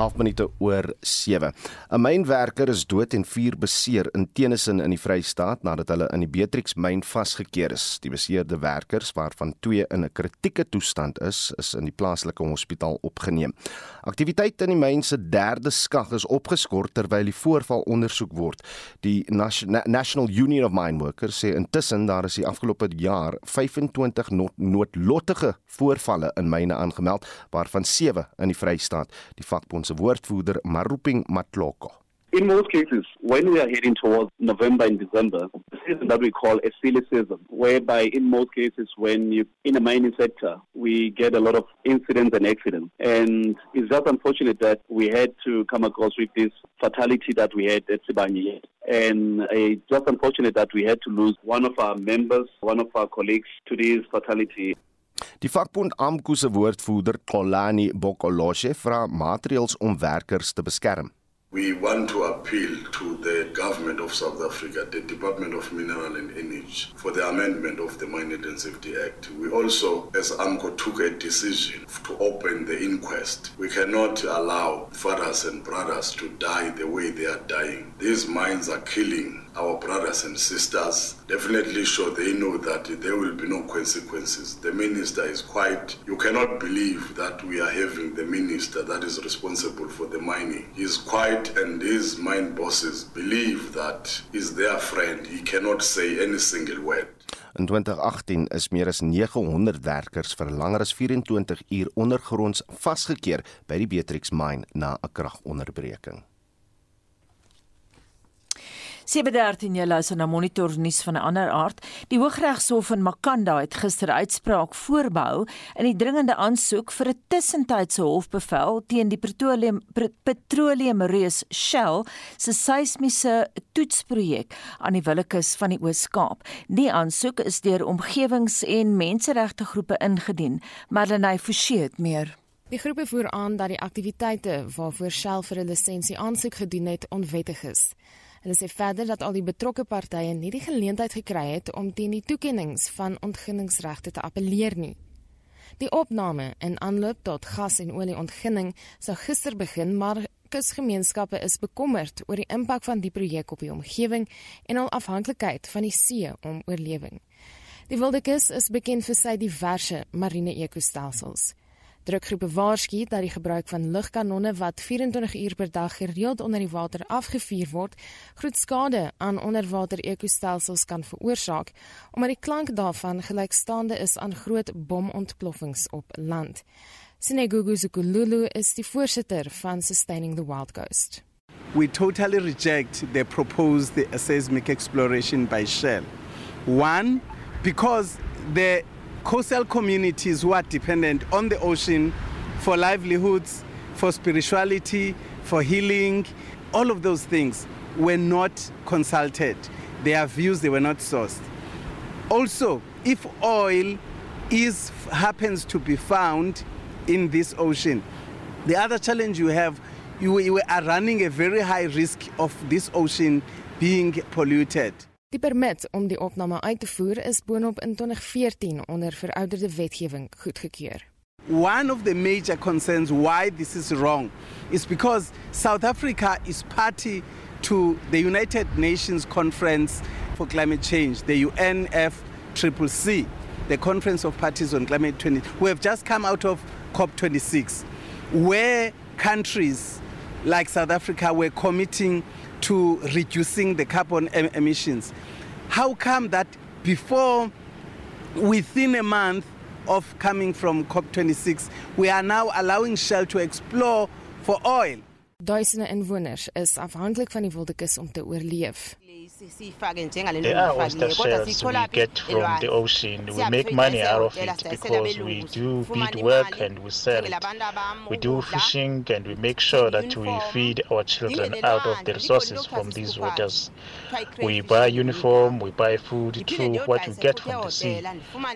half minute oor 7. 'n Mynwerker is dood en 4 beseer in Tennyson in die Vrystaat nadat hulle in die Beatrix myn vasgekeer is. Die beseerde werkers, waarvan 2 in 'n kritieke toestand is, is in die plaaslike hospitaal opgeneem. Aktiwiteit in die myn se derde skag is opgeskort terwyl die voorval ondersoek word. Die National Union of Mine Workers sê intussen daar is die afgelope jaar 25 noodlottige voorvalle in myne aangemeld, waarvan 7 in die Vrystaat. Die vakbond woordvoerder Maruping Matloko. In most cases, when we are heading towards November and December, the season that we call a silly season, whereby in most cases, when you in the mining sector, we get a lot of incidents and accidents. And it's just unfortunate that we had to come across with this fatality that we had at Sibanye. And it's just unfortunate that we had to lose one of our members, one of our colleagues to this fatality. Die vakbond AMKU se woordvoerder, Kolani Bokoloshe, vra maatreëls om werkers te beskerm. We want to appeal to the government of South Africa, the Department of Mineral and Energy, for the amendment of the Mining and Safety Act. We also, as AMCO, took a decision to open the inquest. We cannot allow fathers and brothers to die the way they are dying. These mines are killing our brothers and sisters definitely sure they know that there will be no consequences. The minister is quite, you cannot believe that we are having the minister that is responsible for the mining. He's quite, and his mine bosses believe that he's their friend. He cannot say any single word. In 2018 is meer as 900 werkers vir langer as 24 uur ondergronds vasgekeer by die Beatrix mine na 'n kragonderbreking. 7:13 jy luister na Monitor nuus van 'n ander aard. Die Hooggeregshof in Makanda het gister uitspraak voorbehou in die dringende aansoek vir 'n tussentydse hofbevel teen die petroleum petroleumreus Shell se seismiese toetsprojek aan die Willekeus van die Oos-Kaap. Die aansoek is deur omgewings- en menseregte groepe ingedien. Marlenae Forsie het meer. Die groepe voer aan dat die aktiwiteite waarvoor Shell vir 'n lisensie aansoek gedoen het onwettig is. Hulle sê verder dat al die betrokke partye nie die geleentheid gekry het om teen die toekenninge van ontginningsregte te appeleer nie. Die opname in aanloop tot gas en olie ontginning sou gister begin, maar kusgemeenskappe is bekommerd oor die impak van die projek op die omgewing en al afhanklikheid van die see om oorlewing. Die Wildekus is bekend vir sy diverse marine ekostelsels. Drukgroepe waarsku dat die gebruik van lugkanonne wat 24 uur per dag gereeld onder die water afgevuur word, groot skade aan onderwater ekostelsels kan veroorsaak, omdat die klank daarvan gelykstaande is aan groot bomontploffings op land. Sinegugu Zukululu is die voorsitter van Sustaining the Wild Coast. We totally reject the proposed seismic exploration by Shell. One, because the coastal communities who are dependent on the ocean for livelihoods, for spirituality, for healing, all of those things were not consulted. Their views they were not sourced. Also, if oil is happens to be found in this ocean, the other challenge you have you, you are running a very high risk of this ocean being polluted. Die permit om die opname uit te voer is boonop in 2014 onder verouderde wetgewing goedgekeur. One of the major concerns why this is wrong is because South Africa is party to the United Nations Conference for Climate Change, the UNFCCC, the Conference of Parties on Climate Change. We have just come out of COP26, where countries like South Africa were committing to reducing the carbon em emissions. How come that before, within a month of coming from COP26, we are now allowing Shell to explore for oil? Duisende inwoners is afhanklik van die wildekus om te oorleef. There are oyster uh, shells we get from the ocean. We make money out of it because we do bead work and we sell it. We do fishing and we make sure that we feed our children out of the resources from these waters. We buy uniform, we buy food through what we get from the sea.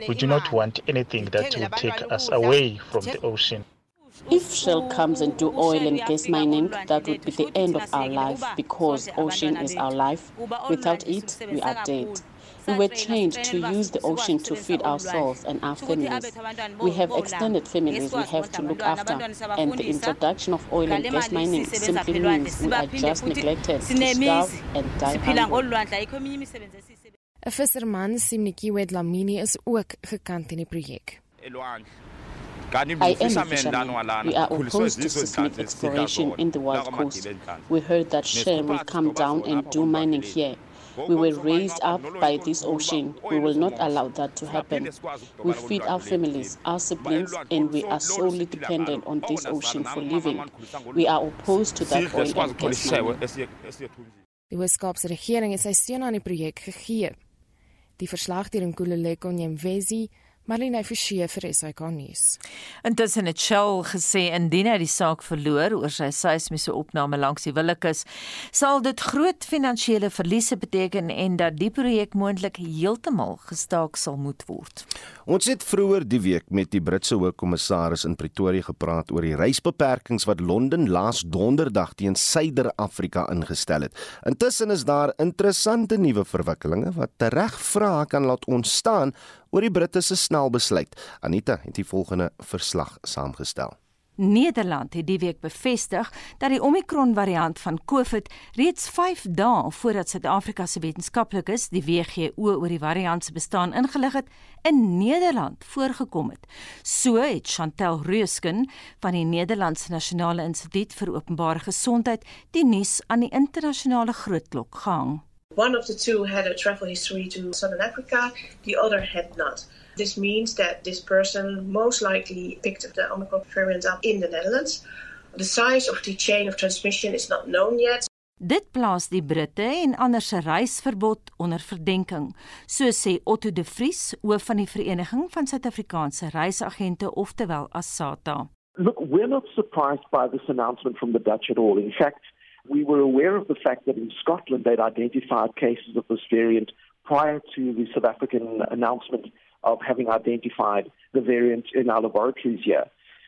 We do not want anything that will take us away from the ocean. If Shell comes and do oil and gas mining, that would be the end of our life because ocean is our life. Without it, we are dead. We were trained to use the ocean to feed ourselves and our families. We have extended families we have to look after, and the introduction of oil and gas mining simply means we are just neglected to starve and die hungry. 'n Visserman, Simnikiwe Dlamini, is ook gekant in die projek. I am a fisherman. We are opposed to seismic exploration in the Wild Coast. We heard that Shell will come down and do mining here. We were raised up by this ocean. We will not allow that to happen. We feed our families, our siblings, and we are solely dependent on this ocean for living. We are opposed to that oil and gas mining. Die Weskaapse regering het sy steun aan die projek gegee. Die verslag deur Nkululeko Nyemvezi Marlene Forsie vir SAK nuus. Intussen het Shell gesê indien hy die saak verloor oor sy seismiese opname langs die Willekeus, sal dit groot finansiële verliese beteken en dat die projek moontlik heeltemal gestaak sal moet word. Ons het vroeër die week met die Britse hoofkommissaris in Pretoria gepraat oor die reisbeperkings wat Londen laas donderdag teen Suider-Afrika ingestel het. Intussen is daar interessante nuwe verwikkelinge wat tereg vrae kan laat ontstaan oor die Britte se snel besluit. Anita het die volgende verslag saamgestel. Nederland het die week bevestig dat die Omicron variant van COVID reeds 5 dae voordat Suid-Afrika se wetenskaplikes die WHO oor die variant se bestaan ingelig het, in Nederland voorgekom het. So het Chantel Reusken van die Nederlandse Nasionale Instituut vir Openbare Gesondheid die nuus aan die internasionale grootklok gehang. One of the two had a travel history to Southern Africa, the other had not. This means that this person most likely picked up the Omicron variant up in the Netherlands. The size of the chain of transmission is not known yet. Dit plaas die Britte en ander se reisverbod onder verdenking, so sê Otto de Vries, hoof van die Vereniging van Suid-Afrikaanse Reisagente, oftewel ASATA. Look, we're not surprised by this announcement from the Dutch at all. In fact, We were aware of the fact that in Scotland they'd identified cases of this variant prior to the South African announcement of having identified the variant in our laboratories here.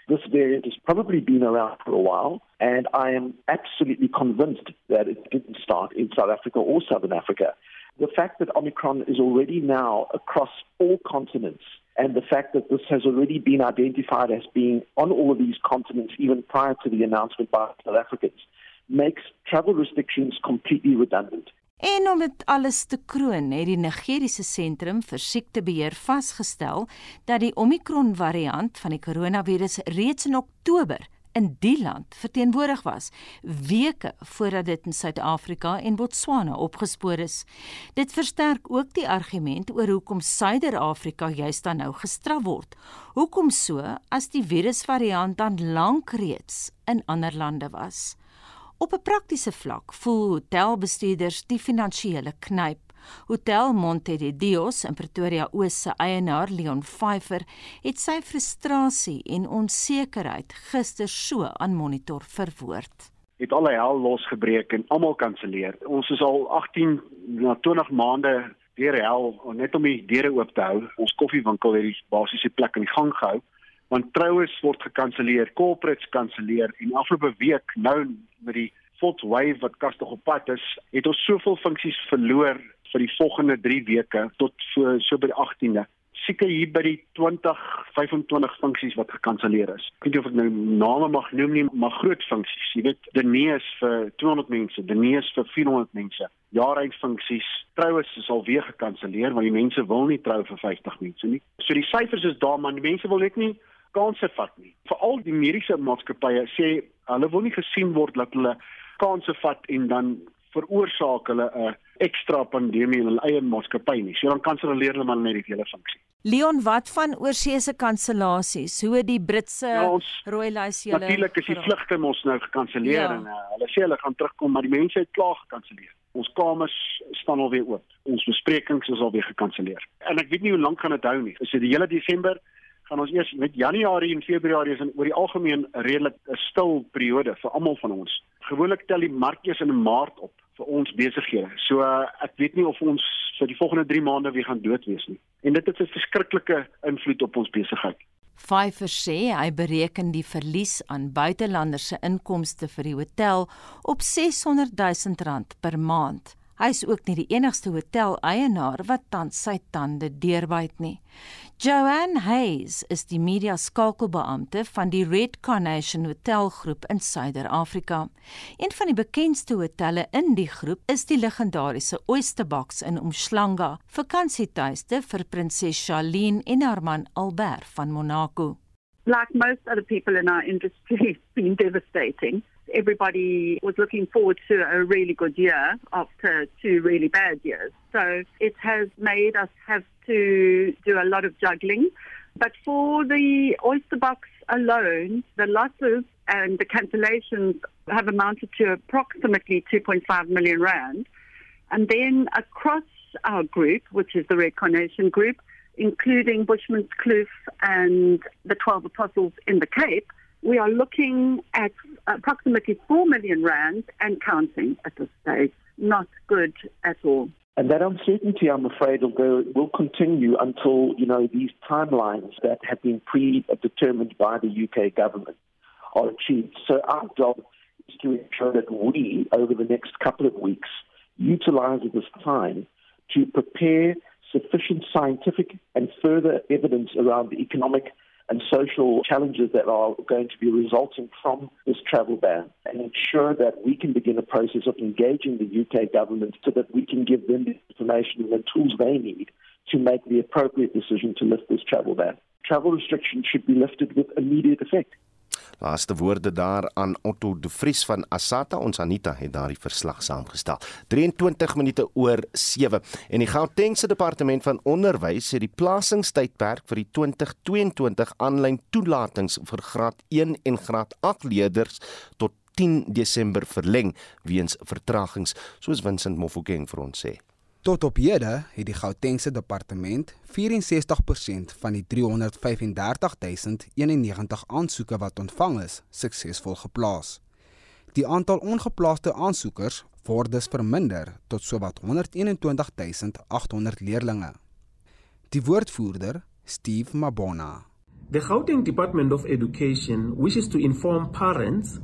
This variant has probably been around for a while, and I am absolutely convinced that it didn't start in South Africa or Southern Africa. The fact that Omicron is already now across all continents, and the fact that this has already been identified as being on all of these continents even prior to the announcement by South Africans, makes travel restrictions completely redundant. En om dit alles te kroon, het die Nigeriese sentrum vir siektebeheer vasgestel dat die Omicron variant van die koronavirus reeds in Oktober in die land verteenwoordig was, weke voordat dit in Suid-Afrika en Botswana opgespoor is. Dit versterk ook die argument oor hoekom Suider-Afrika juist dan nou gestraf word. Hoekom so as die virusvariant dan lank reeds in ander lande was? Op 'n praktiese vlak voel hotelbestuurders die finansiële knyp. Hotel Monte de Dios in Pretoria Oos se eienaar Leon Pfeifer het sy frustrasie en onsekerheid gister so aan Monitor verwoord. Het al die hel losgebreek en almal kanselleer. Ons is al 18 na 20 maande deur hel net om die deure oop te hou. Ons koffiewinkel het die basiese plek in die gang gehou want troues word gekanselleer, corporates kanselleer en afgelope week nou met die fourth wave wat kastig op pad is, het ons soveel funksies verloor vir die volgende 3 weke tot so so by die 18de. Seker hier by die 20 25 funksies wat gekanselleer is. Ek weet nie of ek nou name mag noem nie, maar groot funksies. Jy weet, Denees vir 200 mense, Denees vir 400 mense. Jaaruit funksies, troues is al weer gekanselleer want die mense wil nie trou vir 50 mense nie. So die syfers is daar, maar die mense wil net nie kansse vat nie. Veral die mediese maatskappye sê hulle wil nie gesien word dat hulle kansse vat en dan veroorsaak hulle 'n ekstra pandemie in hulle eie maatskappy nie. So dan kanselleer hulle maar net die hele funksie. Leon, wat van oorseese kansellasies? Hoe die Britse ja, rooi lys julle Natuurlik is die vlugte mos nou gekanselleer ja. en uh, hulle sê hulle gaan terugkom, maar die mense het klaar gekanselleer. Ons kamers staan alweer oop. Ons besprekings is alweer gekanselleer. En ek weet nie hoe lank gaan dit hou nie. Is dit die hele Desember? Gaan ons eers met Januarie en Februarie is in oor die algemeen 'n redelik 'n stil periode vir almal van ons. Gewoonlik tel die mark eers in Maart op vir ons besighede. So uh, ek weet nie of ons vir die volgende 3 maande weer gaan dood wees nie. En dit het 'n verskriklike invloed op ons besigheid. Pfeiffer sê hy bereken die verlies aan buitelanders se inkomste vir die hotel op 600 000 rand per maand. Hy is ook nie die enigste hotel-eienaar wat tans sy tande deurbyt nie. Joanne Hayes is die media skakelbeampte van die Red Carnation Hotelgroep in Suider-Afrika. Een van die bekendste hotelle in die groep is die legendariese Oyster Box in Umhlanga, vakansietuiste vir prinses Charlene en haar man Albert van Monaco. Like most other people in our industry, it's been devastating. Everybody was looking forward to a really good year after two really bad years. So it has made us have to do a lot of juggling. But for the oyster box alone, the losses and the cancellations have amounted to approximately 2.5 million rand. And then across our group, which is the Red Carnation Group, including Bushman's Kloof and the 12 Apostles in the Cape, we are looking at approximately 4 million rand and counting at this stage. Not good at all. And that uncertainty, I'm afraid, will, go, will continue until you know these timelines that have been predetermined by the UK government are achieved. So our job is to ensure that we, over the next couple of weeks, utilize this time to prepare sufficient scientific and further evidence around the economic and social challenges that are going to be resulting from this travel ban and ensure that we can begin a process of engaging the UK government so that we can give them the information and the tools they need to make the appropriate decision to lift this travel ban. Travel restrictions should be lifted with immediate effect. Laaste woorde daar aan Otto De Vries van Asata ons Anita het daardie verslag saamgestel. 23 minute oor 7 en die Gautengse departement van onderwys het die plasingstydperk vir die 2022 aanlyn toelatings vir graad 1 en graad 8 leerders tot 10 Desember verleng weens vertragings soos Vincent Mofokeng vir ons sê. Tot op hede het die Gautengse departement 64% van die 335091 aansoeke wat ontvang is, suksesvol geplaas. Die aantal ongeplaaste aansoekers word dus verminder tot sowat 121800 leerdlinge. Die woordvoerder, Steve Mabona. The Gauteng Department of Education wishes to inform parents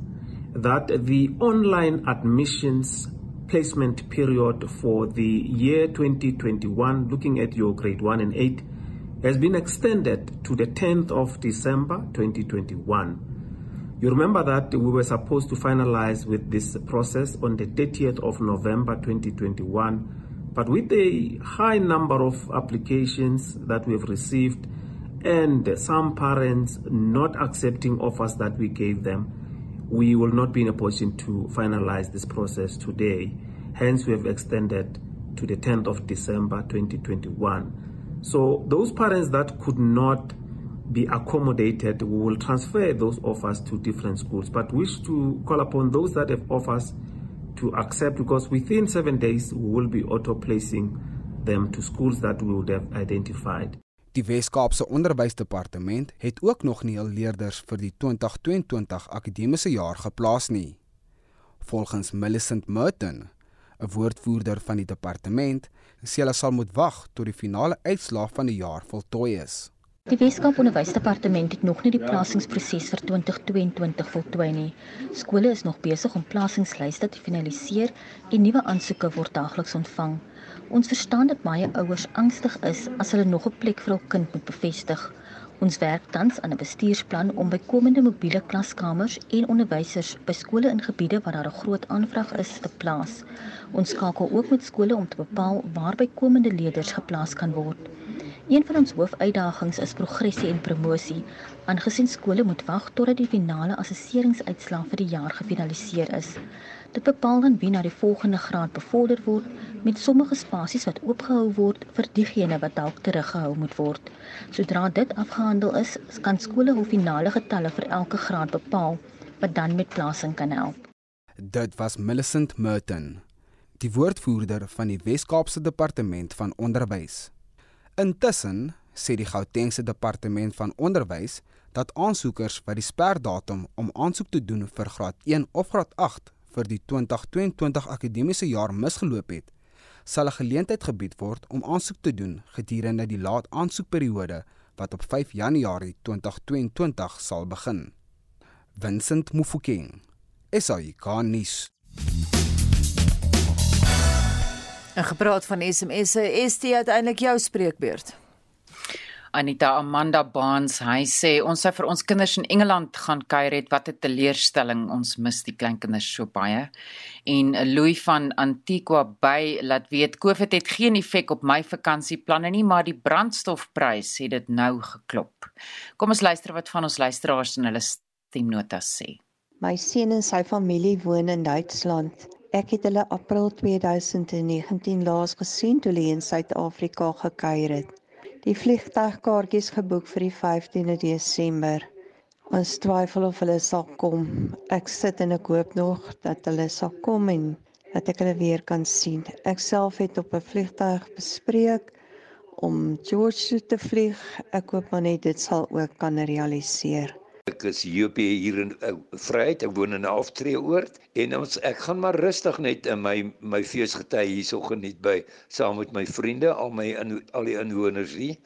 that the online admissions placement period for the year 2021, looking at your grade 1 and 8, has been extended to the 10th of December 2021. You remember that we were supposed to finalize with this process on the 30th of November 2021, but with the high number of applications that we have received and some parents not accepting offers that we gave them, we will not be in a position to finalize this process today. Hence, we have extended to the 10th of December 2021. So, those parents that could not be accommodated, we will transfer those offers to different schools, but wish to call upon those that have offers to accept because within seven days we will be auto placing them to schools that we would have identified. Die Wes-Kaapse Onderwysdepartement het ook nog nie al leerders vir die 2022 akademiese jaar geplaas nie. Volgens Millicent Merton, 'n woordvoerder van die departement, sê hulle sal moet wag tot die finale uitslae van die jaar voltooi is. Die Weskaap Onderwysdepartement het nog nie die plasingsproses vir 2022 voltooi nie. Skole is nog besig om plasingslyste te finaliseer en nuwe aansoeke word daagliks ontvang. Ons verstaan dat baie ouers angstig is as hulle nog 'n plek vir hul kind moet bevestig. Ons werk tans aan 'n bestuursplan om bykomende mobiele klaskamers en onderwysers by skole in gebiede waar daar 'n groot aanvraag is te plaas. Ons skakel ook met skole om te bepaal waar bykomende leerders geplaas kan word. Een van ons hoofuitdagings is progressie en promosie, aangesien skole moet wag totdat die finale assesseringsuitslae vir die jaar gefinaliseer is. Dit bepaal dan wie na die volgende graad bevorder word met sommige spasies wat oopgehou word vir diegene wat dalk teruggehou moet word. Sodra dit afgehandel is, kan skole hul finale getalle vir elke graad bepaal wat dan met plasing kan help. Dit was Millicent Merton, die woordvoerder van die Wes-Kaapse Departement van Onderwys. Intussen sê die Gautengse Departement van Onderwys dat aansoekers wat die sperdatum om aansoek te doen vir graad 1 of graad 8 vir die 2022 akademiese jaar misgeloop het, sal 'n geleentheid gebied word om aansoek te doen gedurende die laat aansoekperiode wat op 5 Januarie 2022 sal begin. Vincent Mufokeng, SAICanis. En gepraat van SMS'e, is dit uiteindelik jou spreekbeurt? Anita Amanda Baans, hy sê ons sou vir ons kinders in Engeland gaan kuier het, wat 'n teleurstelling, ons mis die kleinkinders so baie. En Louis van Antigua Bay laat weet COVID het geen effek op my vakansieplanne nie, maar die brandstofprys het dit nou geklop. Kom ons luister wat van ons luisteraars in hulle stemnotas sê. My seun en sy familie woon in Duitsland. Ek het hulle April 2019 laas gesien toe hulle in Suid-Afrika gekuier het. Die vliegtuigkaartjies geboek vir die 15de Desember. Ons twyfel of hulle sal kom. Ek sit en ek hoop nog dat hulle sal kom en dat ek hulle weer kan sien. Ek self het op 'n vliegtuig bespreek om George toe te vlieg. Ek hoop maar net dit sal ook kan realiseer. Ek is JP hier in uh, Vryheid. Ek woon in 'n aftreeoord en ons ek gaan maar rustig net in my my feesgety hierso geniet by saam met my vriende, al my in, al die inwoners hier.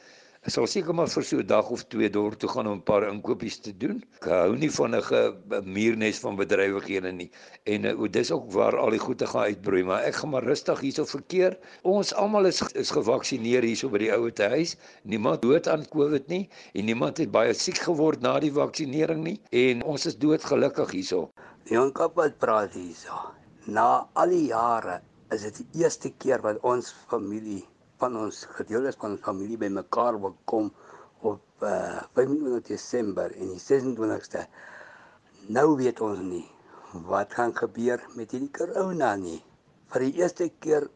Ek sal seker maar vir so 'n dag of twee deur toe gaan om 'n paar inkopies te doen. Ek hou nie van 'n muurnes van bedrywighede nie. En uh, dis ook waar al die goede gaan uitbroei, maar ek gaan maar rustig hierso verkeer. Ons almal is is gevaksinereer hierso by die ouete huis. Niemand dood aan COVID nie en niemand het baie siek geword na die vaksinering nie en ons is doodgelukkig hierso. Jong kap wat praat hierso. Na al die jare is dit die eerste keer wat ons familie van ons gedeeltes van ons familie bymekaar wil kom op uh, 25 Desember en die 26ste. Nou weet ons nie wat gaan gebeur met hierdie corona nie. Vir die eerste keer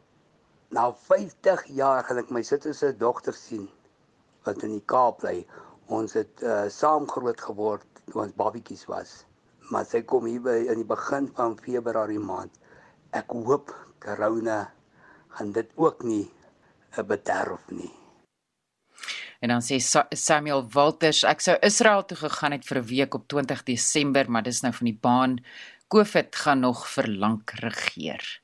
na 50 jaar gaan ek my sitter se dogter sien wat in die Kaap bly. Ons het uh, saam groot geword toe ons babietjies was. Maar sy kom hier by in die begin van Februarie maand. Ek hoop corona gaan dit ook nie 'n bederf nie. En dan sê Samuel Walters, ek sou Israel toe gegaan het vir 'n week op 20 Desember, maar dis nou van die baan. COVID gaan nog vir lank regeer.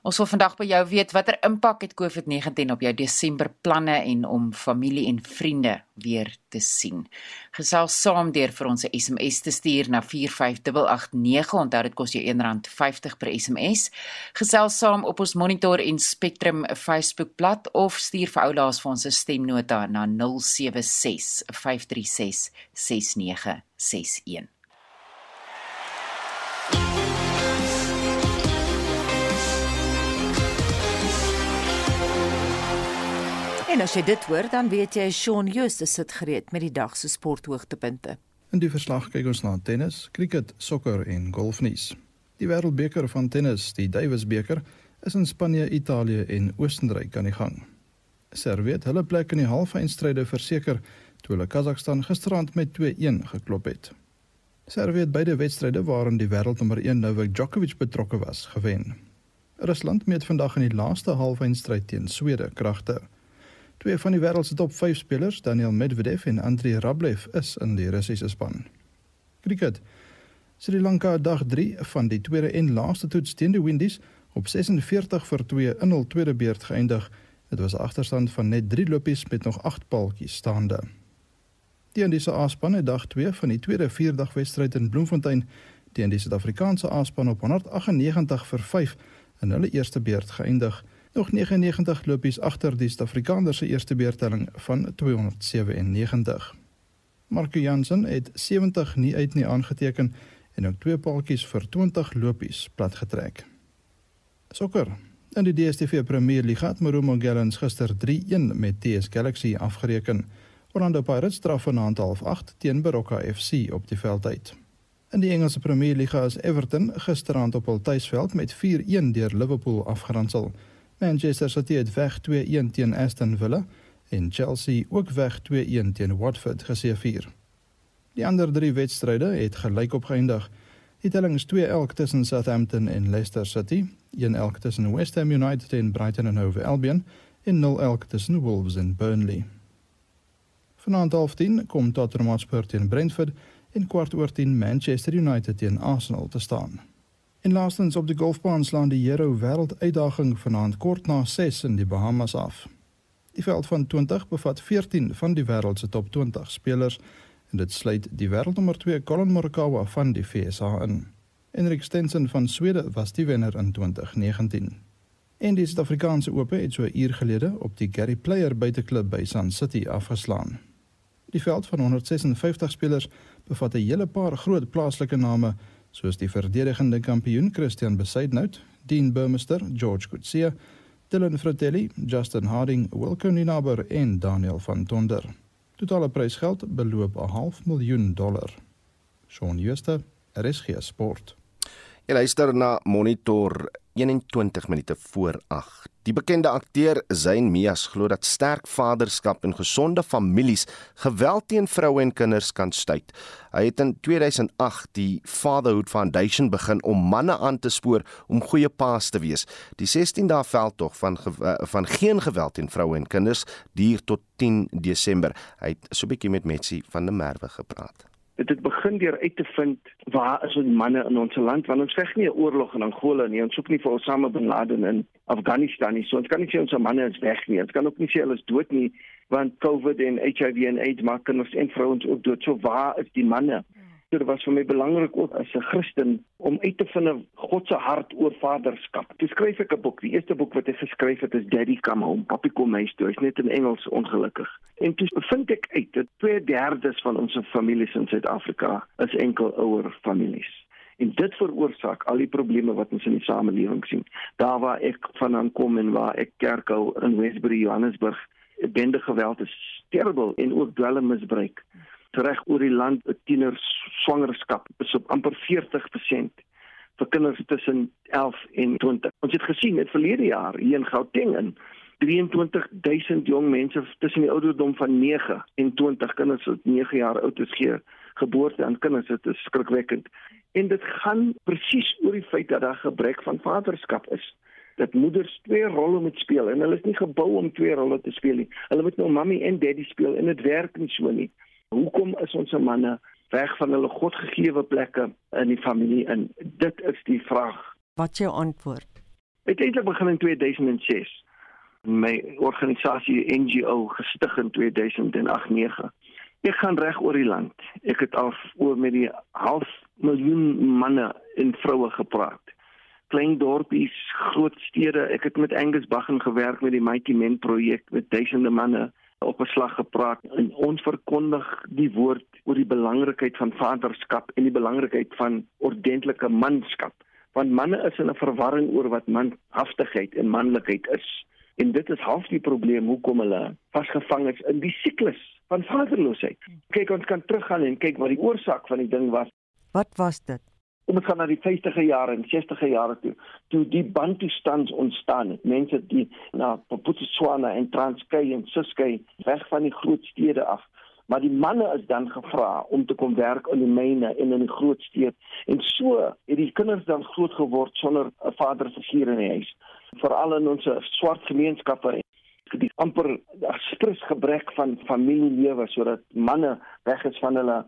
Ons wil vandag by jou weet watter impak het COVID-19 op jou Desember planne en om familie en vriende weer te sien. Gesels saam deur vir ons 'n SMS te stuur na 45889. Onthou dit kos jou R1.50 per SMS. Gesels saam op ons Monitor en Spectrum Facebookblad of stuur vir oulaas vir ons 'n stemnota na 076 536 6961. En as jy dit hoor, dan weet jy Shaun Justus sit gereed met die dag se sporthoogtepunte. In die verslag kyk ons na tennis, cricket, sokker en golfnuus. Die wêreldbeker van tennis, die Davis beker, is in Spanje, Italië en Oostenryk aan die gang. Servië het hulle plek in die halfeindstryde verseker toe hulle Kazakhstan gisterand met 2-1 geklop het. Servië het beide wedstryde waarin die wêreldnommer 1 Novak Djokovic betrokke was, gewen. Rusland meet vandag in die laaste halfeindstryd teen Swede kragte. Twee van die wêreld se top 5 spelers, Daniel Medvedev en Andrei Rublev, is in die Russiese span. Cricket. Sri Lanka dag 3 van die tweede en laaste toets teen die Windies op 46 vir 2 in hul tweede beurt geëindig. Dit was 'n agterstand van net 3 lopies met nog 8 paltjies staande. Die Indiese A-span het dag 2 van die tweede vierdag wedstryd in Bloemfontein teen die Suid-Afrikaanse A-span op 198 vir 5 in hulle eerste beurt geëindig nog 99 lopies agter die Suid-Afrikaner se eerste beurtelling van 297. Marco Jansen het 70 nie uit nie aangeteken en ook twee paaltjies vir 20 lopies platgetrek. Sokker. In die DStv Premier League het Marumo Gallants gister 3-1 met TS Galaxy afgereken. Orlando Pirates straf vanaand half 8 teen Baroka FC op die veld uit. In die Engelse Premier League is Everton gisterand op hul tuisveld met 4-1 deur Liverpool afgeronsel. Manchester City weg 2-1 teen Aston Villa en Chelsea ook weg 2-1 teen Watford geseëvier. Die ander drie wedstryde het gelyk opgeëindig. Die telling is 2 elk tussen Southampton en Leicester City, 1 elk tussen West Ham United en Brighton and Hove Albion en 0 elk tussen Wolves en Burnley. Vanaand half 10 kom Tottenham Hotspur teen Brentford en kwart oor 10 Manchester United teen Arsenal te staan. En laastens op die golfbaan slaan die Hero Wêreld Uitdaging vanaand kort na 6 in die Bahamas af. Die veld van 20 bevat 14 van die wêreld se top 20 spelers en dit sluit die wêreldnommer 2 Colin Morikawa van die VSA in. Henrik Stenson van Swede was die wenner in 2019. En die Suid-Afrikaanse Ope het so 'n uur gelede op die Gary Player buiteklub by Sun City afgeslaan. Die veld van 156 spelers bevat 'n hele paar groot plaaslike name soos die verdedigende kampioen Christian Besaidnout, Dean Burmester, George Coetzee, Dylan Fratelli, Justin Harding, Wilco Ninaber en Daniel van Tonder. Totale prysgeld beloop 'n half miljoen dollar. Shaun Schuster, RSG Sport. Jy luister na Monitor 21 minute voor 8. Die bekende akteur Zayn Mias glo dat sterk vaderskap en gesonde families geweld teen vroue en kinders kan stuit. Hy het in 2008 die Fatherhood Foundation begin om manne aan te spoor om goeie paas te wees. Die 16 dae veldtog van eh, van geen geweld teen vroue en kinders duur tot 10 Desember. Hy het so 'n bietjie met Metsi van der Merwe gepraat dit het begin deur uit te vind waar is ons manne in ons land? Want ons veg nie 'n oorlog in Angola nie. Ons soek nie vir Osama bin Laden in Afghanistan nie. So ons kan nie sê ons manne is weg nie. Ons kan ook nie sê hulle is dood nie want COVID en HIV en AIDS maak kinders en vrouens ook dood. So waar is die manne dit was vir my belangrik ook as 'n Christen om uit te vind God se hart oor vaderskap. Toe skryf ek 'n boek. Die eerste boek wat ek geskryf het is Daddy Come Home. Papi kom huis toe. Hy's net in Engels ongelukkig. En toe bevind ek uit dat 2/3 van ons families in Suid-Afrika is enkel ouer families. En dit veroorsaak al die probleme wat ons in die samelewing sien. Daar waar ek vandaan kom en waar ek kerk hou in Westbury, Johannesburg, bende geweld is terrible en ook dwelmmisbruik reg oor die land 'n tiener swangerskap is op amper 40% vir kinders tussen 11 en 20. Ons het gesien het verlede jaar hier in Gauteng in 23000 jong mense tussen die ouderdom van 9 en 20 kinders wat 9 jaar oud is gee geboorte aan kinders dit is skrikwekkend. En dit gaan presies oor die feit dat daar gebrek van vaderskap is dat moeders twee rolle moet speel en hulle is nie gebou om twee rolle te speel nie. Hulle moet nou mammy en daddy speel en dit werk nie so nie. Hoekom is ons manne weg van hulle godgegewe plekke in die familie in? Dit is die vraag. Wat jou antwoord? Eintlik begin in 2006. My organisasie NGO gestig in 2008-9. Ek gaan reg oor die land. Ek het al oor met die half miljoen manne en vroue gepraat. Klein dorpies, groot stede. Ek het met Angus Baggen gewerk met die Mighty Men projek met duisende manne op 'n slag gepraat en ons verkondig die woord oor die belangrikheid van vaderskap en die belangrikheid van ordentlike manskap. Want manne is in 'n verwarring oor wat manhaftigheid en manlikheid is. En dit is half die probleem hoekom hulle vasgevang is in die siklus van vaderloosheid. Kyk, ons kan teruggaan en kyk wat die oorsaak van die ding was. Wat was dit? Kom ons gaan na die 50e jare en 60e jare toe, toe die bantu stands ontstaan het. Mense die na Botswana en Transkei en Suskei weg van die groot stede af. Maar die manne is dan gevra om te kom werk in die myne en in die groot stede. En so het die kinders dan groot geword sonder 'n vaderfiguur in die huis. Veral in ons swart gemeenskappe die amper stres gebrek van familielewe sodat manne weg is van hulle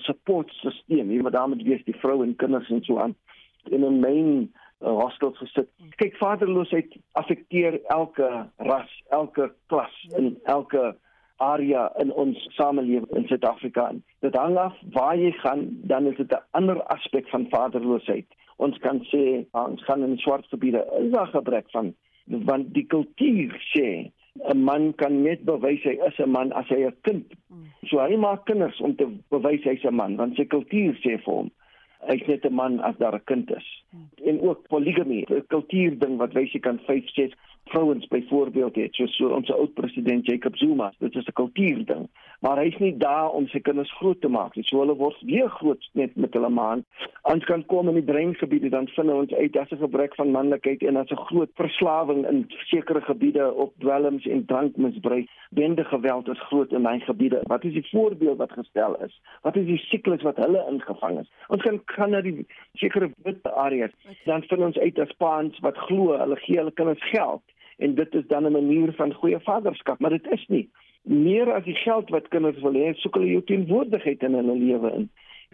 supportstelsel, jy moet daarmee wees die vroue en kinders en so aan in 'n main uh, hostel gesit. Kyk, vaderloosheid affekteer elke ras, elke klas en elke area in ons samelewing in Suid-Afrika. Dit hang af waar jy gaan, dan is dit 'n ander aspek van vaderloosheid. Ons kan sê ons gaan in swart gebiede, is daar gebrek van want die kultuur sê 'n man kan net bewys hy is 'n man as hy 'n kind. So hy maak kinders om te bewys hy's 'n man, want sy kultuur sê vir hom hy's net 'n man as daar 'n kind is. En ook poligamy, 'n kultuur ding wat wys jy kan 5, 6 vrouens byvoorbeeld het, soos so ons oud president Jacob Zuma. Dit is 'n kultuur ding maar hy's nie daar om sy kinders groot te maak nie. So hulle word weer groot net met hulle maan. Ons kan kom in die breingebiede dan vind ons uit dat 'n gebrek van manlikheid en dat 'n groot verslawing in sekere gebiede op dwelms en drankmisbruik, bende geweld is groot in daai gebiede. Wat is die voorbeeld wat gestel is? Wat is die siklus wat hulle ingevang is? Ons kan gaan na die sekere wit areas. Dan vind ons uit as paans wat glo hulle gee hulle kinders geld en dit is dan 'n manier van goeie vaderskap, maar dit is nie meer as die geld wat kinders wil hê, soek hulle jou teenwoordigheid in hulle lewe in.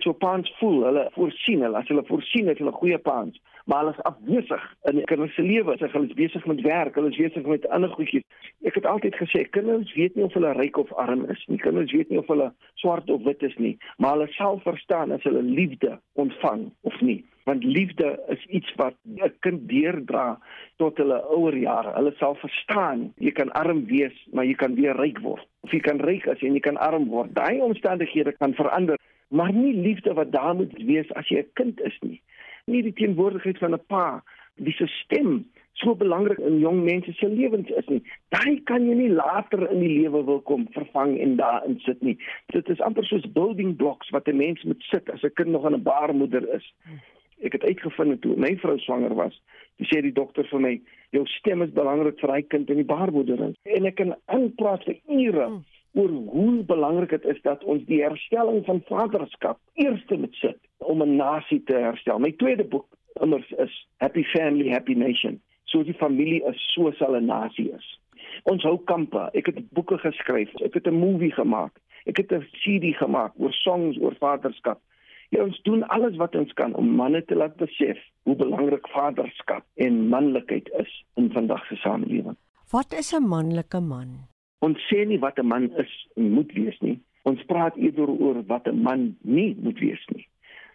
So paans voel, hulle voorsien, hulle as hulle voorsien het hulle goeie paans, maar hulle is afwesig in kinders se lewe. Hulle is besig met werk, hulle is besig met ander goedjies. Ek het altyd gesê kinders weet nie of hulle ryk of arm is nie. Kinders weet nie of hulle swart of wit is nie, maar hulle sal verstaan as hulle liefde ontvang of nie. Want liefde is iets wat 'n kind deurdra tot hulle ouer jare. Hulle sal verstaan jy kan arm wees, maar jy kan weer ryk word. Of jy kan ryk as jy jy kan arm word. Daai omstandighede kan verander maar nie liefde wat daar moet wees as jy 'n kind is nie. Nie die teenwoordigheid van 'n pa, wie se stem so belangrik in jong mense se lewens is nie. Daai kan jy nie later in die lewe wil kom vervang en daarin sit nie. Dit is amper soos building blocks wat 'n mens moet sit as 'n kind nog aan 'n baarmoeder is. Ek het uitgevind toe my vrou swanger was, dis sê die dokter vir my, jou stem is belangrik vir hy kind in die baarmoeder. En ek kan aanpraat vir ure. Hmm oor hoe belangrik dit is dat ons die herstelling van vaderskap eerste moet sit om 'n nasie te herstel. My tweede boek immers is Happy Family Happy Nation. So die familie is so sal 'n nasie is. Ons hou kampe. Ek het boeke geskryf. Ek het 'n movie gemaak. Ek het 'n CD gemaak oor songs oor vaderskap. Ja, ons doen alles wat ons kan om manne te laat besef hoe belangrik vaderskap en manlikheid is in vandag se samelewing. Wat is 'n manlike man? Ons sê nie wat 'n man is en moet wees nie. Ons praat eerder oor wat 'n man nie moet wees nie.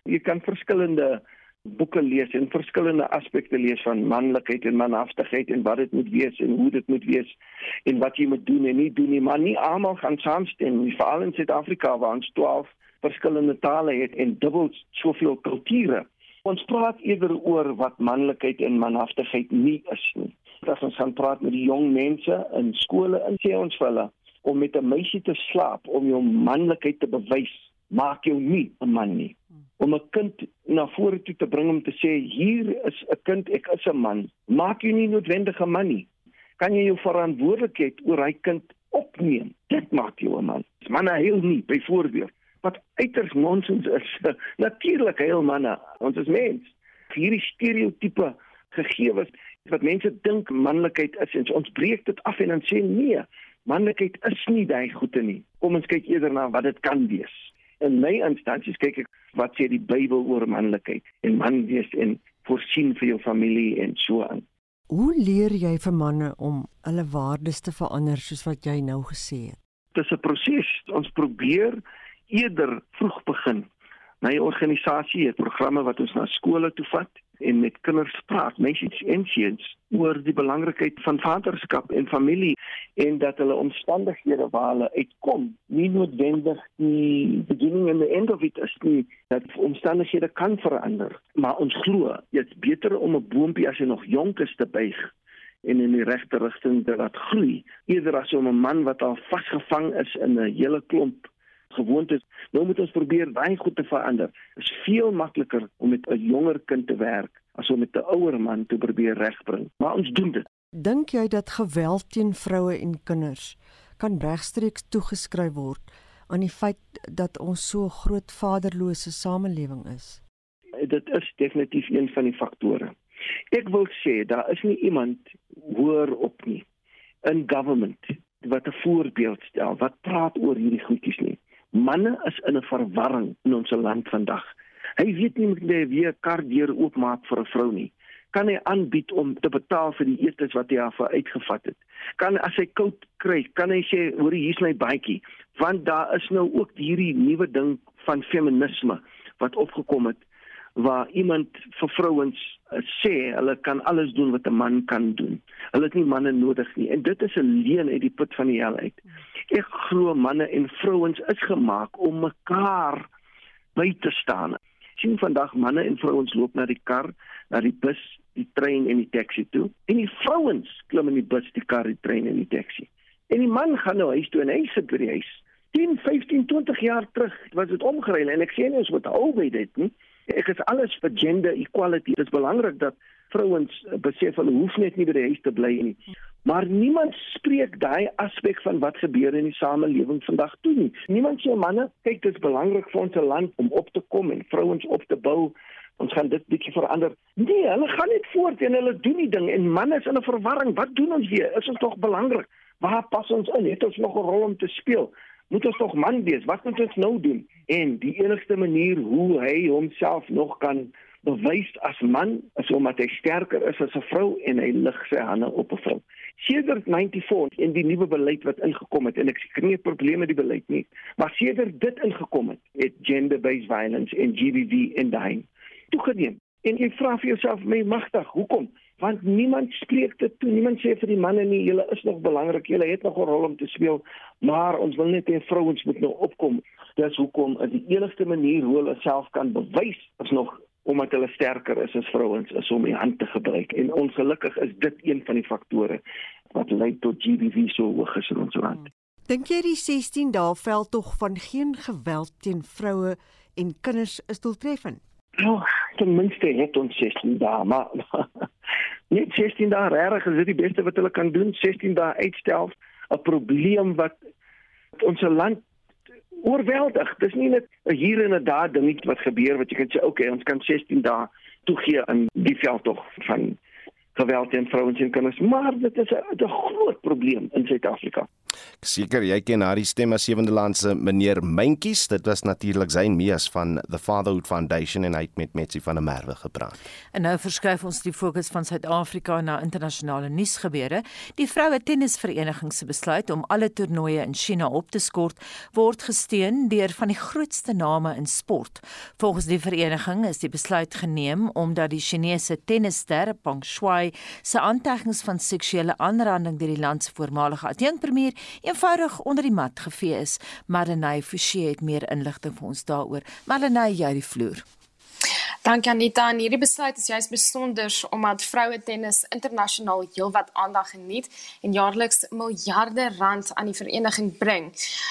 Jy kan verskillende boeke lees en verskillende aspekte lees van manlikheid en manhaftigheid en wat dit moet wees en hoe dit moet wees en wat jy moet doen en nie doen nie, maar nie almal gaan saamstem nie. Veral in Suid-Afrika waar ons 12 verskillende tale het en dubbel soveel kulture. Ons praat eerder oor wat manlikheid en manhaftigheid nie is nie. As ons gaan praat met die jong mense in skole en sê ons vir hulle om met 'n meisie te slaap om jou manlikheid te bewys maak jou nie 'n man nie. Om 'n kind na vore toe te bring om te sê hier is 'n kind ek is 'n man maak jou nie noodwendig 'n man nie. Kan jy jou verantwoordelikheid oor hy kind opneem? Dit maak jou 'n man. Manne heel nie byvoorbeeld wat uiters nonsens is natuurlik heel manne ons is mens hierdie stereotipe gegee was wat mense dink manlikheid is en ons breek dit af en dan sê nee, manlikheid is nie daai goede nie. Kom ons kyk eerder na wat dit kan wees. In my instansies kyk ek wat sê die Bybel oor manlikheid en man wees en voorsien vir jou familie en so aan. Hoe leer jy vir manne om hulle waardes te verander soos wat jy nou gesê het? Dis 'n proses. Ons probeer eerder vroeg begin. My organisasie het programme wat ons na skole toe vat en met kinders praat, meisies en seuns oor die belangrikheid van vaderskap en familie en dat hulle omstandighede waar hulle uitkom nie noodwendig die beginning and the end of it is nie dat omstandighede kan verander maar ons glo dit's beter om 'n boontjie as hy nog jonk is te buig en in die regte rigting te laat groei eerder as om 'n man wat al vasgevang is in 'n hele klomp gewoontes. Nou moet ons probeer baie goed te verander. Dit is veel makliker om met 'n jonger kind te werk as om met 'n ouer man te probeer regbring. Maar ons doen dit. Dink jy dat geweld teen vroue en kinders kan regstreeks toegeskryf word aan die feit dat ons so 'n groot vaderlose samelewing is? Dit is definitief een van die faktore. Ek wil sê daar is nie iemand hoër op nie in government wat 'n voorbeeld stel wat praat oor hierdie goedjies nie. Manne is in 'n verwarring in ons land vandag. Hy weet nie moet hy weer kar deur oopmaak vir 'n vrou nie. Kan hy aanbied om te betaal vir die etes wat hy af uitgevat het? Kan as hy koud kry, kan hy sê hoor hier's my baadjie, want daar is nou ook hierdie nuwe ding van feminisme wat opgekom het waar iemand vir vrouens uh, sê hulle kan alles doen wat 'n man kan doen. Hulle het nie manne nodig nie en dit is 'n leuen uit die put van die hel uit. Ek glo manne en vrouens is gemaak om mekaar by te staan. Sien vandag manne en vrouens loop na die kar, na die bus, die trein en die taxi toe en die vrouens klim in die bus, die kar, die trein en die taxi. En die man gaan nou huis toe en hy sit by die huis. 10, 15, 20 jaar terug was dit omgeruil en ek sê nie ons moet hou by dit nie. Ek is alles vir gender equality. Dit is belangrik dat vrouens besef hulle hoef net nie by die huis te bly nie. Maar niemand spreek daai aspek van wat gebeur in die samelewing vandag toe nie. Niemand sê manne, kyk dit is belangrik vir ons land om op te kom en vrouens op te bou. Ons gaan dit bietjie verander. Nee, hulle gaan net voort en hulle doen die ding en manne is in 'n verwarring. Wat doen ons weer? Is ons tog belangrik? Waar pas ons in? Het ons nog 'n rol om te speel? Moet ons tog man wees. Wat moet ons nou doen? En die enigste manier hoe hy homself nog kan bewys as man is omdat hy sterker is as 'n vrou en hy lig sy hande op 'n vrou. Sedert 94 en die nuwe beleid wat ingekom het en ek sê nie probleme met die beleid nie, maar sedert dit ingekom het, het gender-based violence en GBV en daai toegeneem. En jy vra vir jouself, "My magtig, hoekom?" Want niemand spreek dit toe. Niemand sê vir die manne nie, "Julle is nog belangrik. Julle het nog 'n rol om te speel, maar ons wil net hê vrouens moet nou opkom." Dis hoekom is die enigste manier hoe hulle self kan bewys is nog omdat hulle sterker is as vrouens is om die hand te gebruik en ongelukkig is dit een van die faktore wat lei tot GBV so hoog is in ons land. Dink jy die 16 dae veldtog van geen geweld teen vroue en kinders is doeltreffend? Nou, ten minste het ons 16 dae, maar net 16 dae regtig is dit die beste wat hulle kan doen, 16 dae uitstel 'n probleem wat ons land oorweldig. Dis nie net 'n hier en 'n daar dingetjie wat gebeur wat jy kan sê, "Oké, okay, ons kan 16 dae toegee aan die veldtog van geweld teen vrouens en kinders, maar dit is 'n groot probleem in Suid-Afrika. Seker jy ken haar stem as sewende land se meneer Mentjies. Dit was natuurlik Zain Mias van the Fatherhood Foundation en hy het met Metsi van der Merwe gepraat. En nou verskuif ons die fokus van Suid-Afrika na internasionale nuusgebeure. Die vroue tennisvereniging se besluit om alle toernooie in China op te skort word gesteun deur van die grootste name in sport. Volgens die vereniging is die besluit geneem omdat die Chinese tennisster Peng Shuai se aantekens van seksuele aanranding deur die land se voormalige adjunkpremier eenvoudig onder die mat gevee is. Marlenae Forsie het meer inligting vir ons daaroor. Marlenae, jy die vloer. Dankie Anita. En hierdie besluit is juist besonder omdat vroue tennis internasionaal heelwat aandag geniet en jaarliks miljarde rand aan die vereniging bring.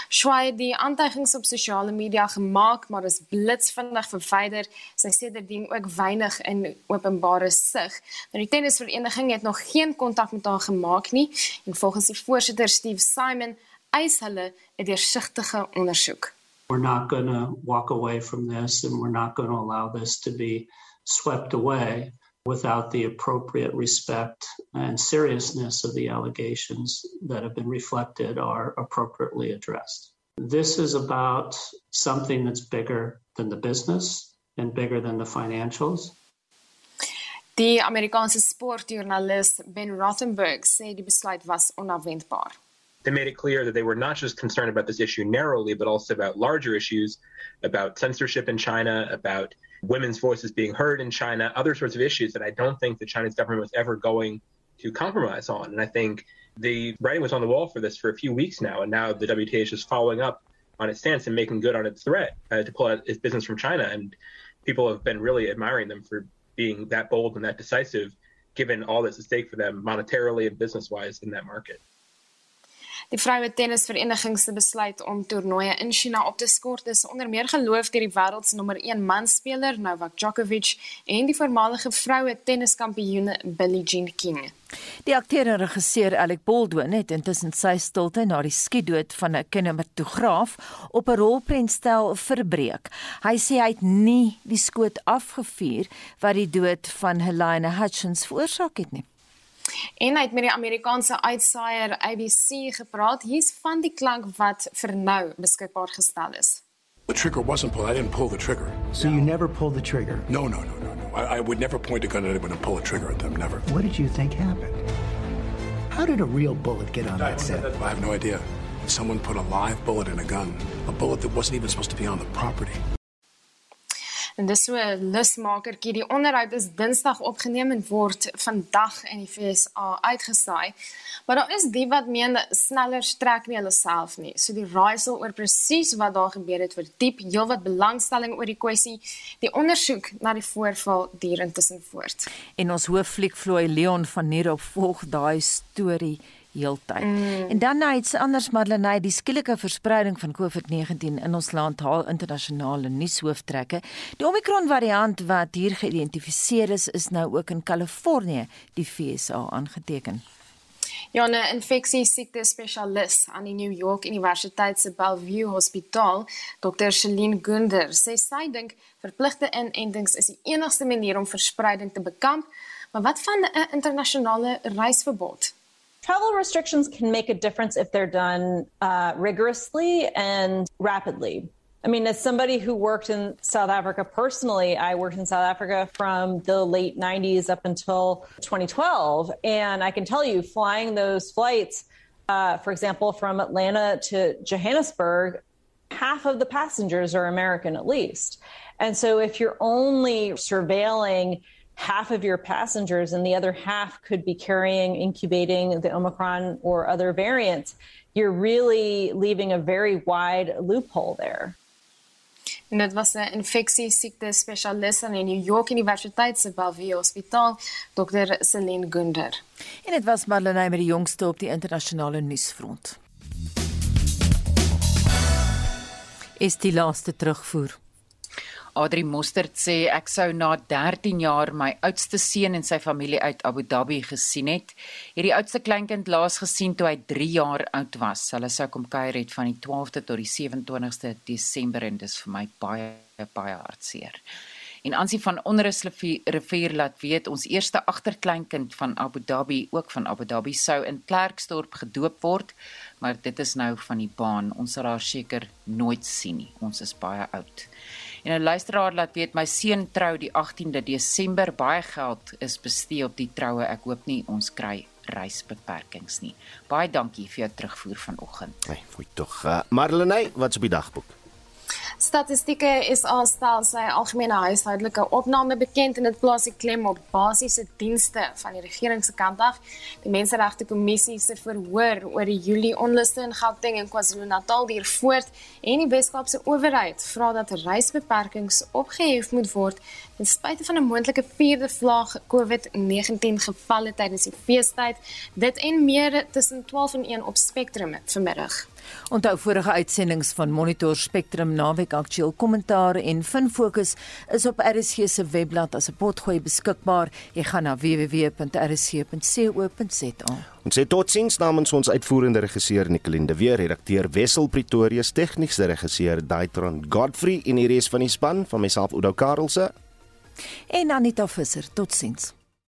Shuai het die aantuigings op sosiale media gemaak, maar is blitsvinnig verwyder. Sy sê dit dien ook weinig in openbare sig. Nou die tennisvereniging het nog geen kontak met haar gemaak nie en volgens die voorsitter Steve Simon eis hulle 'n deursigtige ondersoek. We're not going to walk away from this and we're not going to allow this to be swept away without the appropriate respect and seriousness of the allegations that have been reflected are appropriately addressed. This is about something that's bigger than the business and bigger than the financials. Die Amerikaanse sportjoernalis Ben Rothenberg sê die besluit was onafwendbaar. They made it clear that they were not just concerned about this issue narrowly, but also about larger issues about censorship in China, about women's voices being heard in China, other sorts of issues that I don't think the Chinese government was ever going to compromise on. And I think the writing was on the wall for this for a few weeks now, and now the WTA is just following up on its stance and making good on its threat uh, to pull out its business from China. And people have been really admiring them for being that bold and that decisive, given all that's at stake for them monetarily and business wise in that market. Die vroue tennisvereniging se besluit om toernooie in China op te skort is onder meer geloof deur die wêreld se nommer 1 manspeler Novak Djokovic en die voormalige vroue tenniskampioene Billie Jean King. Die akteur en regisseur Alec Baldwin het intussen sy stilte na die skietdood van 'n kinematograaf op 'n rolprentstel verbreek. Hy sê hy het nie die skoot afgevuur wat die dood van Helena Hutchins veroorsaak het nie. En hy het met die Amerikaanse uitsaaier ABC gepraat. Hier's van die klank wat vir nou beskikbaar gestel is. The trigger wasn't pulled. I didn't pull the trigger. So you never pulled the trigger? No, no, no, no, no. I, I would never point a gun at anyone and pull a trigger at them. Never. What did you think happened? How did a real bullet get on that set? I have no idea. Someone put a live bullet in a gun, a bullet that wasn't even supposed to be on the property. En dis so 'n lusmakertjie. Die onderhoud is Dinsdag opgeneem en word vandag in die FSA uitgesaai. Maar daar is die wat meen sneller strek nie hulle self nie. So die raaisel oor presies wat daar gebeur het vir diep heelwat belangstelling oor die kwessie. Die ondersoek na die voorval duur intussen voort. En ons hooffliek Floy Leon van Nierop volg daai storie heeltyd. Mm. En dan nou iets anders Madeleine, die skielike verspreiding van COVID-19 in ons land haal internasionale nuushooftrekke. Die Omicron variant wat hier geïdentifiseer is, is nou ook in Kalifornië, die FSA aangeteken. Ja, 'n infeksie siekte spesialis aan die New York Universiteit se Bellevue Hospitaal, Dr. Celine Gunder, sê sy dink verpligte inentings is die enigste manier om verspreiding te bekamp. Maar wat van 'n internasionale reisverbod? Travel restrictions can make a difference if they're done uh, rigorously and rapidly. I mean, as somebody who worked in South Africa personally, I worked in South Africa from the late 90s up until 2012. And I can tell you, flying those flights, uh, for example, from Atlanta to Johannesburg, half of the passengers are American at least. And so if you're only surveilling half of your passengers and the other half could be carrying, incubating the Omicron or other variants, you're really leaving a very wide loophole there. En dit was 'n infeksie siekte spesialis aan die New York Universiteit se Bellevue Hospitaal, Dr. Celine Gunder. En dit was Marlene met die jongste op die internasionale nuusfront. Is die laaste terugvoer. Adri Mostert sê ek sou na 13 jaar my oudste seun en sy familie uit Abu Dhabi gesien het. Hierdie oudste kleinkind laas gesien toe hy 3 jaar oud was. Hulle sou kom kuier het van die 12de tot die 27ste Desember en dis vir my baie baie hartseer. En Ansie van Onrus rivier laat weet ons eerste agterkleinkind van Abu Dhabi ook van Abu Dhabi sou in Klerksdorp gedoop word, maar dit is nou van die baan. Ons sal haar seker nooit sien nie. Ons is baie oud. En 'n luisteraar laat weet my seun trou die 18de Desember. Baie geld is bestee op die troue. Ek hoop nie ons kry reisbeperkings nie. Baie dankie vir jou terugvoer vanoggend. Nee, foi tog. Uh, Marlene, wat's op die dagboek? Statistieke is alstel sy algemene huishoudelike opname bekend en dit plaas die klem op basiese dienste van die regering se kant af. Die Menseregte Kommissie se verhoor oor die Julie onluste in Gauteng en KwaZulu-Natal duur voort en die Wes-Kaapse owerheid vra dat reisbeperkings opgehef moet word ten spyte van 'n moontlike vierde vlaag COVID-19 gevalle tydens die feestyd. Dit en meer tussen 12 en 1 op Spectrum vanmiddag. Onthou vorige uitsendings van Monitor Spectrum naweek aktueel kommentaar en fin fokus is op RSG se webblad as 'n potgooi beskikbaar. Jy gaan na www.rsg.co.za. Ons sê totsiens namens ons uitvoerende regisseur Nicoline de Weer, redakteur Wessel Pretorius, tegniese regisseur Daitron Godfrey en hierdie is van die span van myself Udo Karlse en Anita Visser. Totsiens.